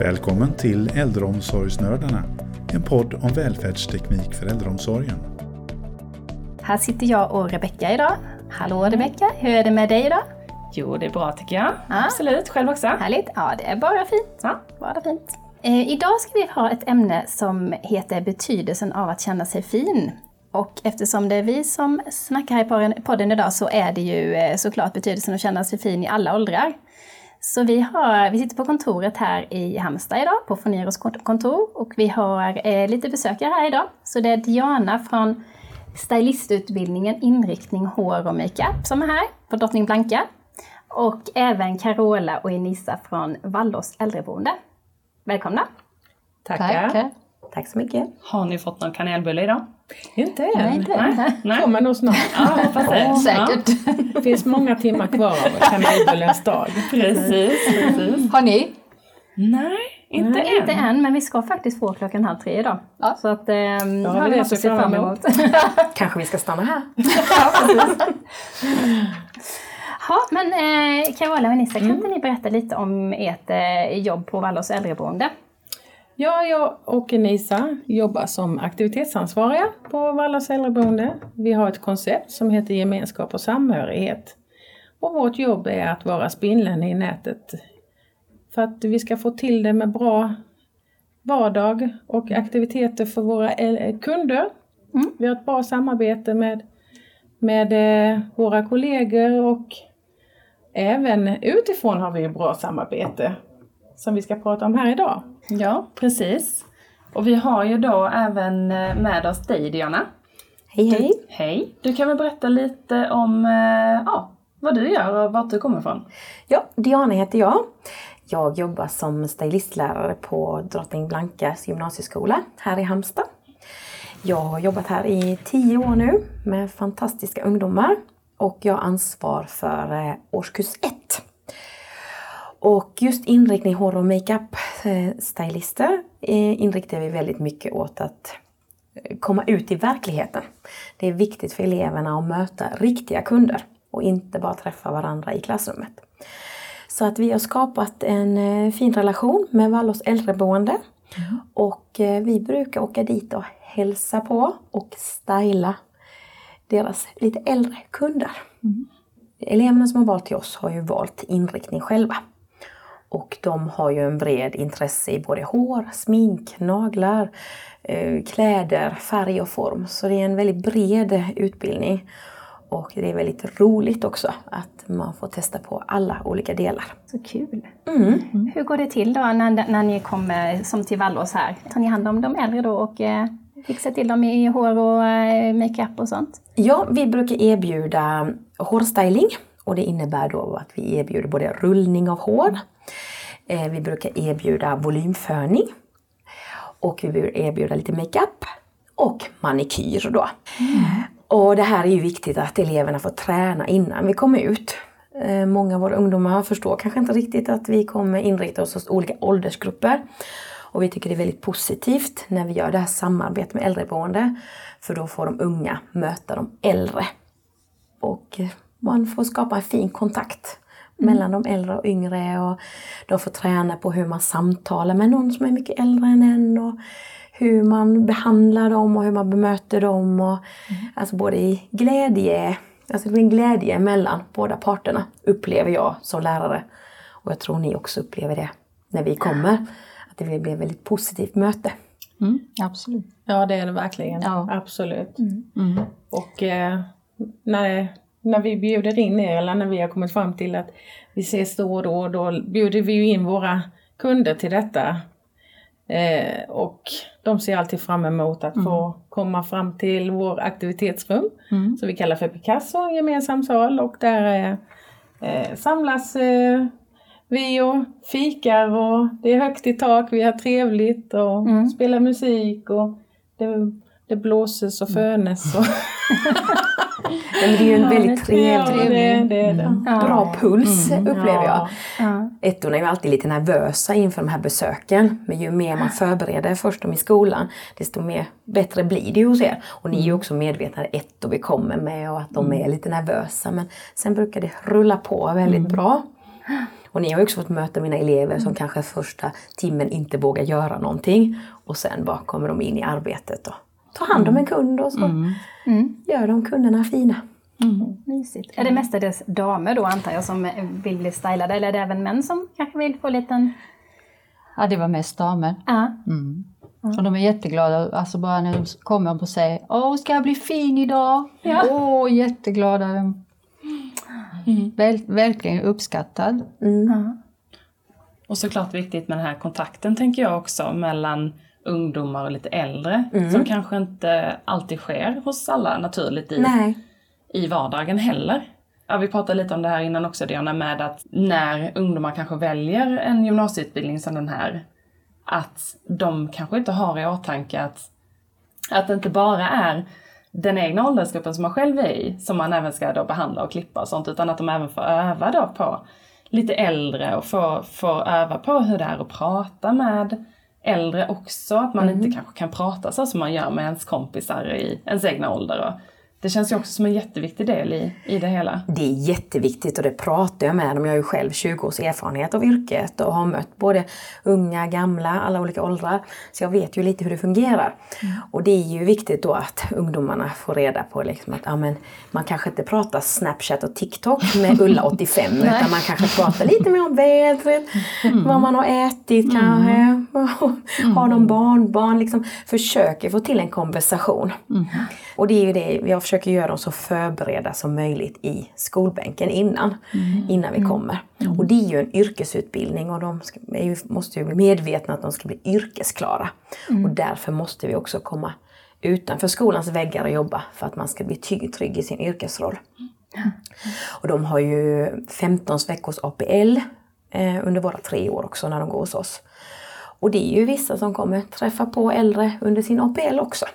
Välkommen till Äldreomsorgsnördarna, en podd om välfärdsteknik för äldreomsorgen. Här sitter jag och Rebecka idag. Hallå Rebecka, hur är det med dig idag? Jo, det är bra tycker jag. Ja. Absolut, själv också. Härligt, ja det är bara fint. Ja. Bara fint. Eh, idag ska vi ha ett ämne som heter betydelsen av att känna sig fin. Och eftersom det är vi som snackar här i podden- idag så är det ju eh, såklart betydelsen att känna sig fin i alla åldrar. Så vi, har, vi sitter på kontoret här i Halmstad idag, på Foneros kontor. Och vi har eh, lite besökare här idag. Så det är Diana från stylistutbildningen inriktning hår och makeup som är här på Drottning Blanka. Och även Carola och Enisa från Vallås äldreboende. Välkomna! Tackar. Tack så mycket. Har ni fått någon kanelbulle idag? Inte än. Nej, inte än. Nej. Nej. Kommer nog snart. Ja, hoppas det. Säkert. Det finns många timmar kvar av kanelbullens dag. Ja, precis, precis. Har ni? Nej, inte Nej, än. inte än, men vi ska faktiskt få klockan halv tre idag. Så att, eh, har har vi det något att se fram emot. Kanske vi ska stanna här. Ja, men eh, Carola och Enisa, kan inte ni berätta lite om ert eh, jobb på Vallås äldreboende? Ja, jag och Nisa jobbar som aktivitetsansvariga på Vallas äldreboende. Vi har ett koncept som heter gemenskap och samhörighet. Och vårt jobb är att vara spindeln i nätet för att vi ska få till det med bra vardag och aktiviteter för våra kunder. Mm. Vi har ett bra samarbete med, med eh, våra kollegor och även utifrån har vi ett bra samarbete som vi ska prata om här idag. Ja, precis. Och vi har ju då även eh, med oss dig Diana. Hej hej. Hej. Du kan väl berätta lite om eh, ja, vad du gör och vart du kommer ifrån? Ja, Diana heter jag. Jag jobbar som stylistlärare på Drottning Blankas gymnasieskola här i Halmstad. Jag har jobbat här i tio år nu med fantastiska ungdomar och jag ansvar för eh, årskurs ett. Och just inriktning hår och makeup eh, stylister eh, inriktar vi väldigt mycket åt att eh, komma ut i verkligheten. Det är viktigt för eleverna att möta riktiga kunder och inte bara träffa varandra i klassrummet. Så att vi har skapat en fin relation med Vallås äldreboende. Och eh, vi brukar åka dit och hälsa på och styla deras lite äldre kunder. Eleverna som har valt till oss har ju valt inriktning själva. Och de har ju en bred intresse i både hår, smink, naglar, eh, kläder, färg och form. Så det är en väldigt bred utbildning. Och det är väldigt roligt också att man får testa på alla olika delar. Så kul! Mm. Hur går det till då när, när ni kommer som till Vallås här? Tar ni hand om de äldre då och eh, fixar till dem i hår och eh, makeup och sånt? Ja, vi brukar erbjuda hårstyling och det innebär då att vi erbjuder både rullning av hår, vi brukar erbjuda volymföning och vi brukar erbjuda lite makeup och manikyr då. Och det här är ju viktigt att eleverna får träna innan vi kommer ut. Eh, Många av våra ungdomar förstår kanske inte riktigt att vi kommer inrikta oss hos olika åldersgrupper. Och vi tycker det är väldigt positivt när vi gör det här samarbetet med äldreboende. För då får de unga möta de äldre. Och eh, man får skapa en fin kontakt mellan de äldre och yngre. Och de får träna på hur man samtalar med någon som är mycket äldre än en. Och hur man behandlar dem och hur man bemöter dem. Och, Alltså både i glädje, alltså det blir en glädje mellan båda parterna upplever jag som lärare. Och jag tror ni också upplever det när vi kommer. Att det blir ett väldigt positivt möte. absolut. Ja, det är det verkligen. Ja. Absolut. Och eh, när, när vi bjuder in er, eller när vi har kommit fram till att vi ses då och då, då bjuder vi ju in våra kunder till detta. Eh, och de ser alltid fram emot att få komma fram till vår aktivitetsrum, som vi kallar för Picasso, en gemensam sal. Och där eh, eh, samlas eh, vi och fikar och det är högt i tak, vi har trevligt och spelar musik och det, det blåses och fönes. Och Men det är ju en väldigt ja, trevlig, det, det är det. bra puls upplever jag. Ja. Ettorna är ju alltid lite nervösa inför de här besöken. Men ju mer man förbereder först dem i skolan, desto mer, bättre blir det hos er. Och ni är ju också medvetna att ettor vi kommer med och att de är lite nervösa. Men sen brukar det rulla på väldigt bra. Och ni har ju också fått möta mina elever som kanske första timmen inte vågar göra någonting och sen bara kommer de in i arbetet och tar hand om en kund och så gör de kunderna fina. Mysigt. Är det mestadels damer då antar jag som vill bli stylade eller är det även män som kanske vill få en liten... Ja, det var mest damer. Ja. Och de är jätteglada, alltså bara när de kommer och säger Åh, ska jag bli fin idag? Ja. Åh, jätteglada. Väl, verkligen uppskattad. Och såklart viktigt med den här kontakten tänker jag också mellan ungdomar och lite äldre. Som kanske inte alltid sker hos alla naturligt i, Nej. i vardagen heller. Ja, vi pratade lite om det här innan också Diana, med att när ungdomar kanske väljer en gymnasieutbildning som den här, att de kanske inte har i åtanke att, att det inte bara är den egna åldersgruppen som man själv är i, som man även ska då behandla och klippa och sånt, utan att de även får öva då på lite äldre och få, få öva på hur det är att prata med äldre också. Att man inte kanske kan prata så som man gör med ens kompisar i ens egna ålder. Det känns ju också som en jätteviktig del i, i det hela. Det är jätteviktigt och det pratar jag med dem. Jag har ju själv 20 års erfarenhet av yrket och har mött både unga, gamla, alla olika åldrar. Så jag vet ju lite hur det fungerar. Och det är ju viktigt då att ungdomarna får reda på liksom att ja, men, man kanske inte pratar Snapchat och TikTok med Ulla 85 utan man kanske pratar lite mer om vädret, vad man har ätit kanske, har de barnbarn, liksom försöker få till en konversation. Och det är ju det, jag försöker göra dem så förberedda som möjligt i skolbänken innan, innan vi kommer. Och det är ju en yrkesutbildning och de ska, är ju, måste ju bli medvetna att de ska bli yrkesklara. Och därför måste vi också komma utanför skolans väggar och jobba för att man ska bli trygg, trygg i sin yrkesroll. Och de har ju 15 veckors APL eh, under våra tre år också när de går hos oss. Och det är ju vissa som kommer träffa på äldre under sin APL också.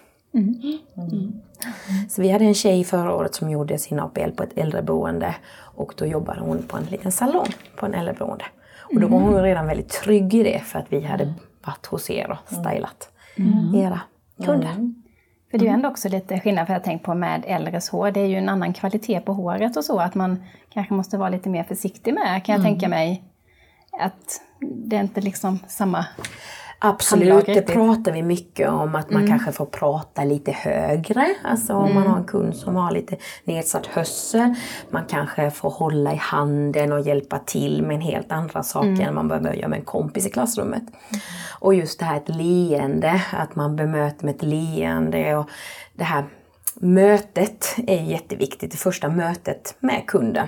Så vi hade en tjej förra året som gjorde sin APL på ett äldreboende och då jobbade hon på en liten salong på en äldreboende. Och då var hon redan väldigt trygg i det för att vi hade varit hos er och stylat era kunder. För det är ju ändå också lite skillnad, för jag har tänkt på med äldres hår, det är ju en annan kvalitet på håret och så, att man kanske måste vara lite mer försiktig med, kan jag tänka mig. Att det är inte liksom samma... Absolut, det riktigt. pratar vi mycket om att man kanske får prata lite högre. Alltså om man har en kund som har lite nedsatt hörsel. Man kanske får hålla i handen och hjälpa till med en helt andra saker än man behöver göra med en kompis i klassrummet. Och just det här ett leende, att man bemöter med ett leende och det här mötet är jätteviktigt, det första mötet med kunden.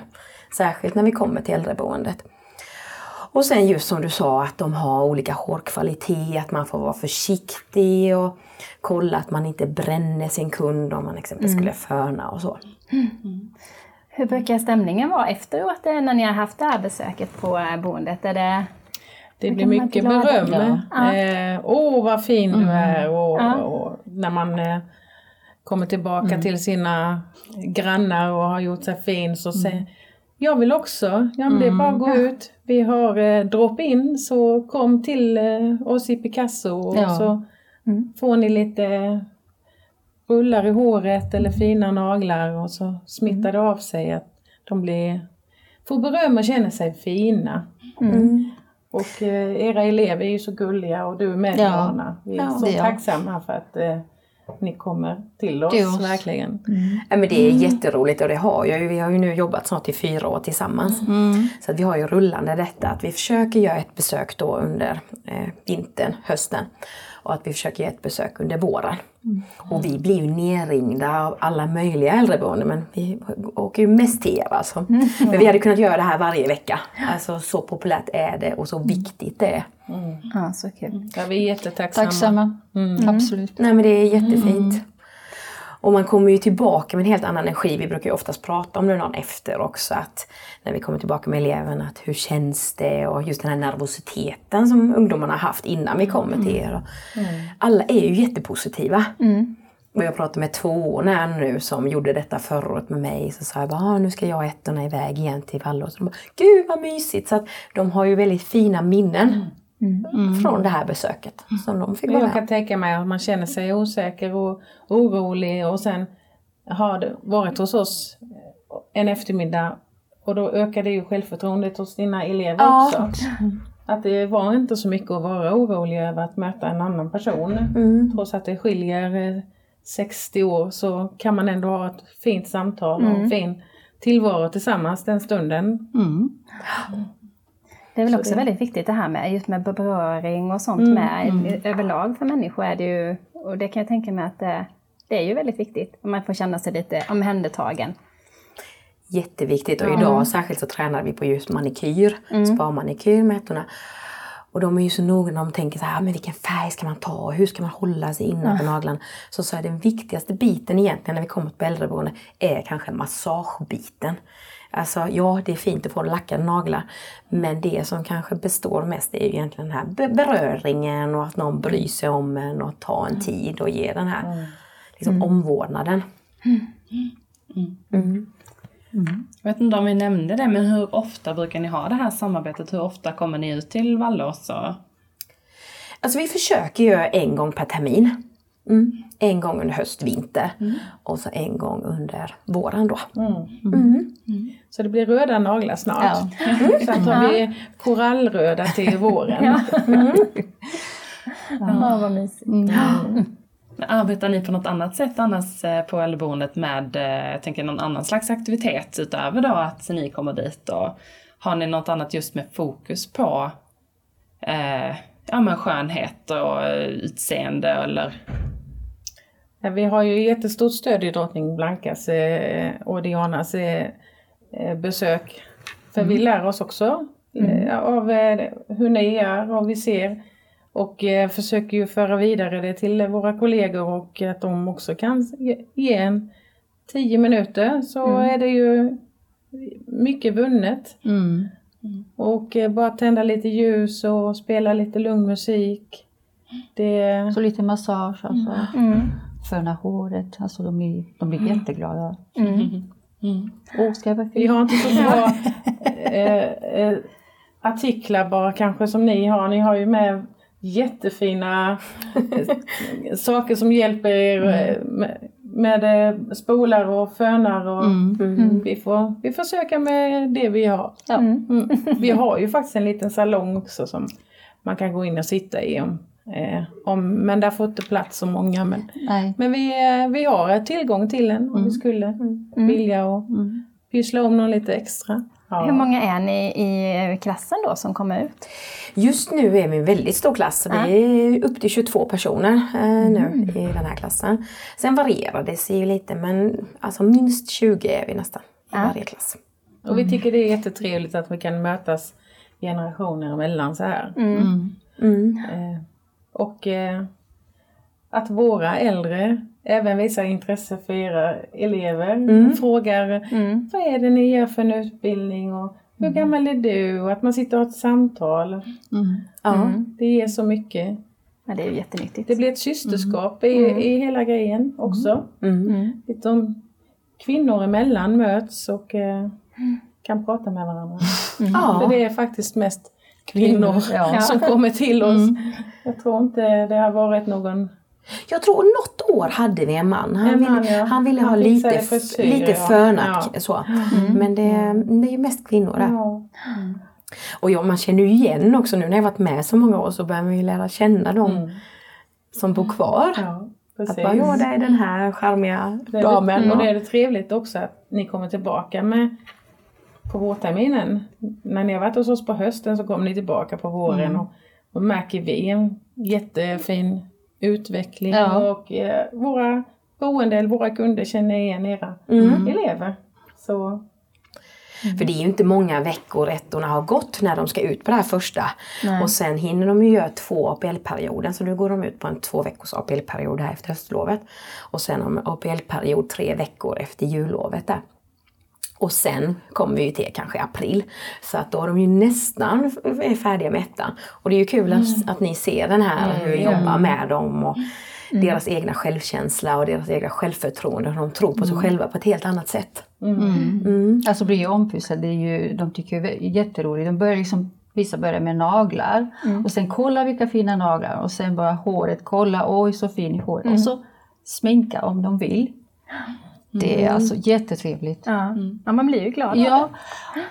Särskilt när vi kommer till äldreboendet. Och sen just som du sa att de har olika hårkvalitet, att man får vara försiktig och kolla att man inte bränner sin kund om man exempelvis skulle föna och så. Hur brukar stämningen vara efteråt eh, när ni har haft det här besöket på eh, boendet? Är det... Det blir mycket beröm. Ja. Eh, Åh vad fin du är! Och, Ja. och när man eh, kommer tillbaka till sina grannar och har gjort sig fin så säger jag vill också, ja men det är bara att gå ut. Vi har eh, drop-in så kom till eh, oss i Picasso och Ja. så får ni lite rullar i håret eller fina naglar och så smittar det av sig att de blir, får beröm och känner sig fina. Och eh, era elever är ju så gulliga och du med Ja. Vi är Ja, så är tacksamma för att eh, ni kommer till oss, Till oss. verkligen. Ja, men det är jätteroligt och det har jag ju. Vi har ju nu jobbat snart i fyra år tillsammans. Så att vi har ju rullande detta att vi försöker göra ett besök då under eh, vintern, hösten. Och att vi försöker göra ett besök under våren. Och vi blir ju nerringda av alla möjliga äldreboenden men vi åker ju mest till er alltså. Men vi hade kunnat göra det här varje vecka. Alltså så populärt är det och så viktigt det är. Ja, så kul. Ja, vi är jättetacksamma. Tacksamma. Absolut. Nej men det är jättefint. Och man kommer ju tillbaka med en helt annan energi. Vi brukar ju oftast prata om det dagen efter också. Att när vi kommer tillbaka med eleverna, att hur känns det? Och just den här nervositeten som ungdomarna har haft innan vi kommer till er. Och Alla är ju jättepositiva. Och jag pratade med tvåorna nu som gjorde detta förra året med mig. Så sa jag bara, ah, nu ska jag och ettorna iväg igen till Vallås. Och de bara, Gud vad mysigt! Så att de har ju väldigt fina minnen från det här besöket. Som de fick vara jag kan tänka mig att man känner sig osäker och orolig och sen har det varit hos oss en eftermiddag Och då ökar det ju självförtroendet hos dina elever Ja. också. Att det var inte så mycket att vara orolig över att möta en annan person. Mm. Trots att det skiljer eh, 60 år så kan man ändå ha ett fint samtal och en fin tillvaro tillsammans den stunden. Mm. Det är väl Så också det- väldigt viktigt det här med just med beröring och sånt Mm, med. mm. Överlag för människor är det ju, och det kan jag tänka mig att det, det är ju väldigt viktigt. Om man får känna sig lite omhändertagen. Jätteviktigt och idag särskilt så tränar vi på just manikyr, spa-manikyr med ettorna. Och de är ju så noggranna, de tänker så här, men vilken färg ska man ta? Hur ska man hålla sig innan på naglarna? Så, så är den viktigaste biten egentligen när vi kommer på äldreboende är kanske massagebiten. Alltså ja, det är fint att få lackade naglar. Men det som kanske består mest är ju egentligen den här be- beröringen och att någon bryr sig om en och tar en tid och ger den här liksom, omvårdnaden. Mm. Jag vet inte om vi nämnde det, men hur ofta brukar ni ha det här samarbetet? Hur ofta kommer ni ut till Vallås? Och... Alltså vi försöker göra en gång per termin. Mm. En gång under höst, vinter och så en gång under våren då. Mm. Så det blir röda naglar snart. Ja. Så att har vi korallröda till våren. Ja, vad mysigt. Men Arbetar ni på något annat sätt annars eh, på äldreboendet med, eh, jag tänker någon annan slags aktivitet utöver då att ni kommer dit och har ni något annat just med fokus på eh, ja, men skönhet och eh, utseende eller? Vi har ju jättestort stöd i drottning Blankas eh, och Dianas eh, eh, besök. För vi lär oss också eh, av hur ni är och vi ser. Och försöker ju föra vidare det till våra kollegor och att de också kan ge- en tio minuter så är det ju mycket vunnet. Mm. Och bara tända lite ljus och spela lite lugn musik. Det, Så lite massage alltså. Mm. Föna håret. Alltså de blir, de blir jätteglada. Mm. Åh, ska jag vara Vi har inte så bra eh, eh, artiklar bara kanske som ni har. Ni har ju med jättefina eh, saker som hjälper er eh, med, med eh, spolar och fönar. Och, Mm. Vi, får, vi får söka med det vi har. Ja. Mm. Vi har ju faktiskt en liten salong också som man kan gå in och sitta i. Om, eh, om, men där får inte plats så många. Men, Nej. men vi, eh, vi har tillgång till den om vi skulle vilja och Mm. pyssla om någon lite extra. Ja. Hur många är ni i klassen då som kommer ut? Just nu är vi en väldigt stor klass, så vi är upp till 22 personer eh, nu i den här klassen. Sen varierar det sig ju lite men alltså minst 20 är vi nästan i varje klass. Och vi tycker det är jättetrevligt att vi kan mötas generationer emellan så här. Mm. Mm. Eh, och eh, att våra äldre även visar intresse för era elever. Frågar Mm. vad är det ni gör för en utbildning och hur gammal är du? Och att man sitter och har ett samtal. Mm. Ja. Det ger så mycket. Ja, det är jättenyttigt. Det blir ett systerskap i, i hela grejen också. Mm. Lite om kvinnor emellan möts och eh, kan prata med varandra. För Ja. det är faktiskt mest kvinnor ja. som kommer till oss. Jag tror inte det har varit någon... Jag tror något år hade vi en man. Han En man, ville, ja. han ville ha Han lite, fixade frisyr, lite ja. fönack. Ja. Så. Men det, det är ju mest kvinnor där. Ja. Och ja, man känner ju igen också nu när jag varit med så många år så börjar man ju lära känna dem Mm. som bor kvar. Ja, precis. Att bara, ja det är den här charmiga Det är damen. det, och och- det är det trevligt också att ni kommer tillbaka med på vårterminen. När ni har varit hos oss på hösten så kommer ni tillbaka på våren och då märker vi en jättefin utveckling Ja. och eh, våra boende eller våra kunder känner igen era Mm. elever. Så För det är ju inte många veckor ettorna har gått när de ska ut på det här första. Och sen hinner de ju göra två APL-perioden. Så nu går de ut på en två veckors APL-period här efter höstlovet. Och sen om APL-period tre veckor efter jullovet där. Och sen kommer vi ju till kanske april. Så att då är de ju nästan är färdiga med ettan. Och det är ju kul att, att ni ser den här, hur vi jobbar med dem. Och deras egna självkänsla och deras egna självförtroende. Hur de tror på sig själva på ett helt annat sätt. Mm. Alltså blir ju ompysslade, de tycker det är jätteroligt. De börjar liksom, vissa börjar med naglar och sen kolla vilka fina naglar och sen bara håret, kolla oj så fin i håret och så sminka om de vill. Det är alltså jättetrevligt. Ja. ja, man blir ju glad Ja,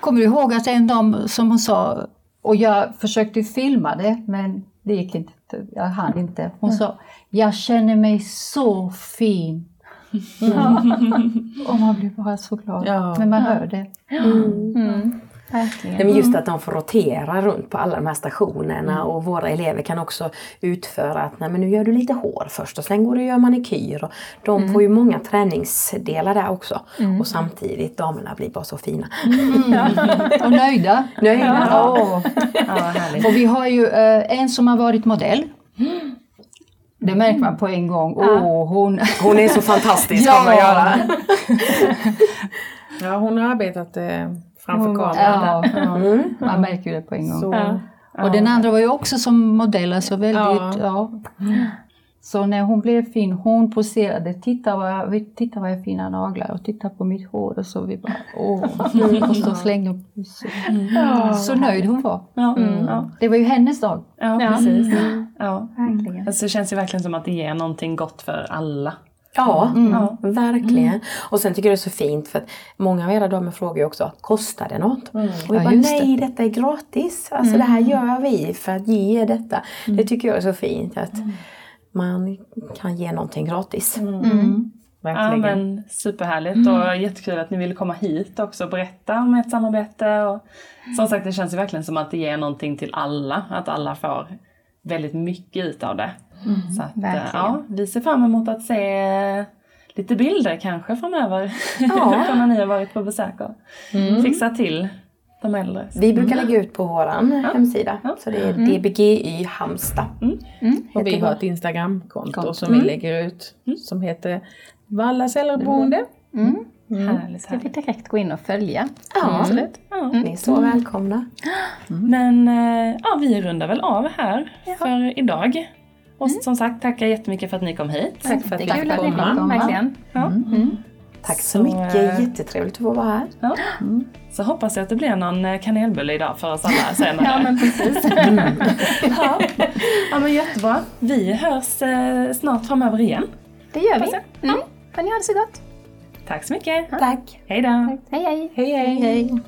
kommer du ihåg att en dag som hon sa, och jag försökte filma det men det gick inte, jag hann inte. Hon sa, jag känner mig så fin. och man blir bara så glad Ja. när man hör det. det. Verkligen. Nej, men just att de får rotera runt på alla de här stationerna och våra elever kan också utföra att nej, men nu gör du lite hår först och sen går du och gör manikyr. Och de får ju många träningsdelar där också. Och samtidigt, damerna blir bara så fina. Och nöjda. Nöjda. Ja. Ja, härligt. Och vi har ju eh, en som har varit modell. Det märker man på en gång. Åh, hon... Hon är så fantastisk Ja. man göra. Ja, hon har arbetat eh, framför kameran. Ja, Mm. man märker ju det på en gång. Så, Ja. Och den andra var ju också som modell, alltså väldigt, Ja. ja. Så när hon blev fin, hon poserade, titta vad jag, titta vad jag fina naglar och titta på mitt hår och så vi bara åh. Och så slängde hon pussel. Så nöjd hon var. Ja, ja, Det var ju hennes dag. ja, Ja. precis. Ja. Verkligen. Alltså, det känns ju verkligen som att det ger någonting gott för alla. Ja, Ja. verkligen. Och sen tycker jag det är så fint för att många av era damer frågar ju också, kostar det något? Och Ja, jag bara, just det. nej detta är gratis. Alltså det här gör vi för att ge detta. Det tycker jag är så fint att man kan ge någonting gratis. Ja, verkligen. men superhärligt och jättekul att ni ville komma hit också och berätta om ert samarbete. Och som sagt, det känns ju verkligen som att det ger någonting till alla. Att alla får väldigt mycket ut av det. Så att, eh, verkligen. ja, vi ser fram emot att se lite bilder kanske framöver. Ja. När ni har varit på besök och fixat till de äldre. Vi brukar lägga ut på vår hemsida. Ja. Så det är DBGY Halmstad. Och vi har ett Instagramkonto som vi lägger ut som heter Vallas äldreboende. Härligt, Ska vi direkt gå in och följa? Ja, Absolut. Ja. ni är så välkomna. Men eh, ja, vi rundar väl av här för idag. Och som sagt, tackar jättemycket för att ni kom hit. Tack för att vi fick komma. kom, verkligen. Ja. Tack så, Så, mycket, eh, jättetrevligt att få vara här. Ja. Så hoppas jag att det blir någon eh, kanelbulle idag för oss alla senare. Ja, men precis. ja. ja men jättebra. Vi hörs eh, snart framöver igen. Det gör Hoppas vi. Mm. Får ni ha det så gott. Tack så mycket. Tack! Hej då. Hej, hej. Hej hej! hej.